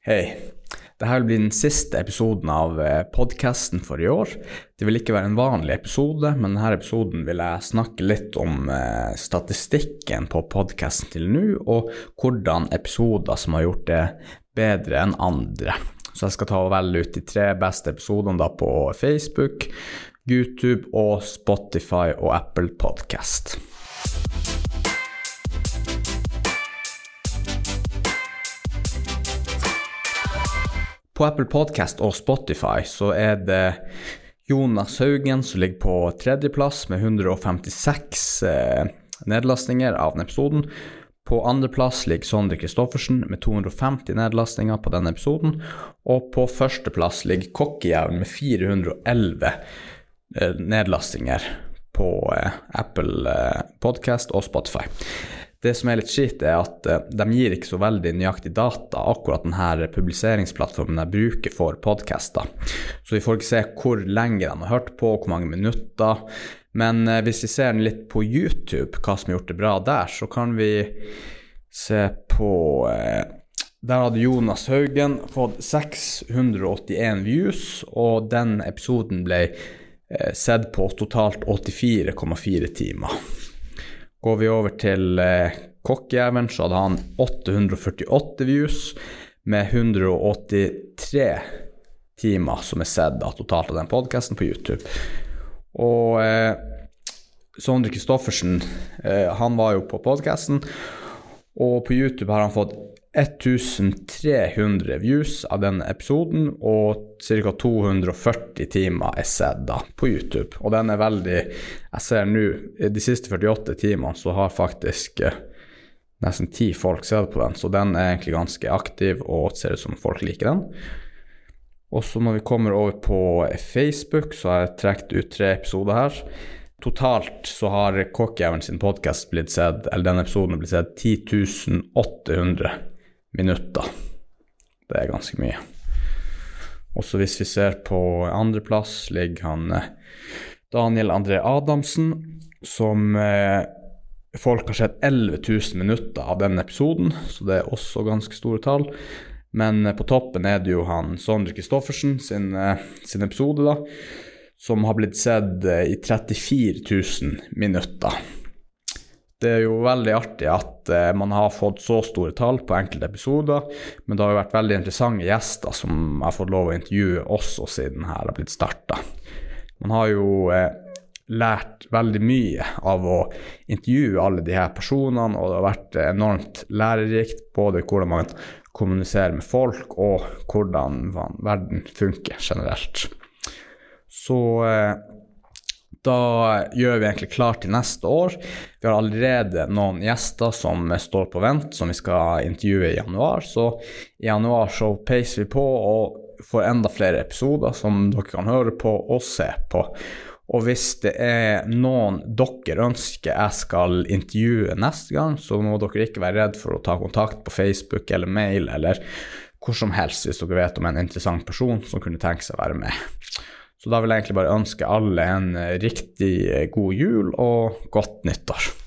Hei. Dette vil bli den siste episoden av podkasten for i år. Det vil ikke være en vanlig episode, men denne episoden vil jeg snakke litt om eh, statistikken på podkasten til nå, og hvordan episoder som har gjort det bedre enn andre. Så jeg skal ta og velge ut de tre beste episodene på Facebook, YouTube og Spotify og Apple Podcast. På Apple Podcast og Spotify så er det Jonas Haugen som ligger på tredjeplass med 156 eh, nedlastninger av denne episoden. På andreplass ligger Sondre Christoffersen med 250 nedlastninger på denne episoden. Og på førsteplass ligger Kokkejævn med 411 eh, nedlastinger på eh, Apple eh, Podcast og Spotify. Det som er litt skitt, er at uh, de gir ikke så veldig nøyaktig data, akkurat denne publiseringsplattformen jeg bruker for podcaster. Så vi får ikke se hvor lenge de har hørt på, hvor mange minutter. Men uh, hvis vi ser litt på YouTube, hva som har gjort det bra der, så kan vi se på uh, der hadde Jonas Haugen fått 681 views, og den episoden ble sett på totalt 84,4 timer. Går vi over til eh, Kokkejævelen, så hadde han 848 views med 183 timer som er sett totalt av den podkasten på YouTube. Og eh, Sondre Christoffersen, eh, han var jo på podkasten, og på YouTube har han fått 1300 views av denne episoden, og ca. 240 timer er sett da på YouTube. Og den er veldig Jeg ser nå, de siste 48 timene, så har faktisk eh, nesten ti folk sett på den, så den er egentlig ganske aktiv og ser ut som folk liker den. Og så når vi kommer over på Facebook, så har jeg trukket ut tre episoder her. Totalt så har Kokkjævelen sin podkast blitt sett, eller denne episoden blitt sett 10 800 minutter. Det er ganske mye. Også hvis vi ser på andreplass, ligger han eh, Daniel André Adamsen, som eh, folk har sett 11 000 minutter av den episoden, så det er også ganske store tall. Men eh, på toppen er det jo han Sondre Christoffersen sin, sin episode, da, som har blitt sett i 34 000 minutter. Det er jo veldig artig at eh, man har fått så store tall på enkelte episoder, men det har jo vært veldig interessante gjester som har fått lov å intervjue også siden her har blitt starta. Man har jo eh, lært veldig mye av å intervjue alle de her personene, og det har vært enormt lærerikt, både hvordan man kommuniserer med folk, og hvordan verden funker generelt. Så uh, da gjør vi egentlig klart til neste år. Vi har allerede noen gjester som står på vent, som vi skal intervjue i januar. Så i januar så peiser vi på og får enda flere episoder som dere kan høre på og se på. Og hvis det er noen dere ønsker jeg skal intervjue neste gang, så må dere ikke være redd for å ta kontakt på Facebook eller mail eller hvor som helst hvis dere vet om en interessant person som kunne tenke seg å være med. Så da vil jeg egentlig bare ønske alle en riktig eh, god jul og godt nyttår.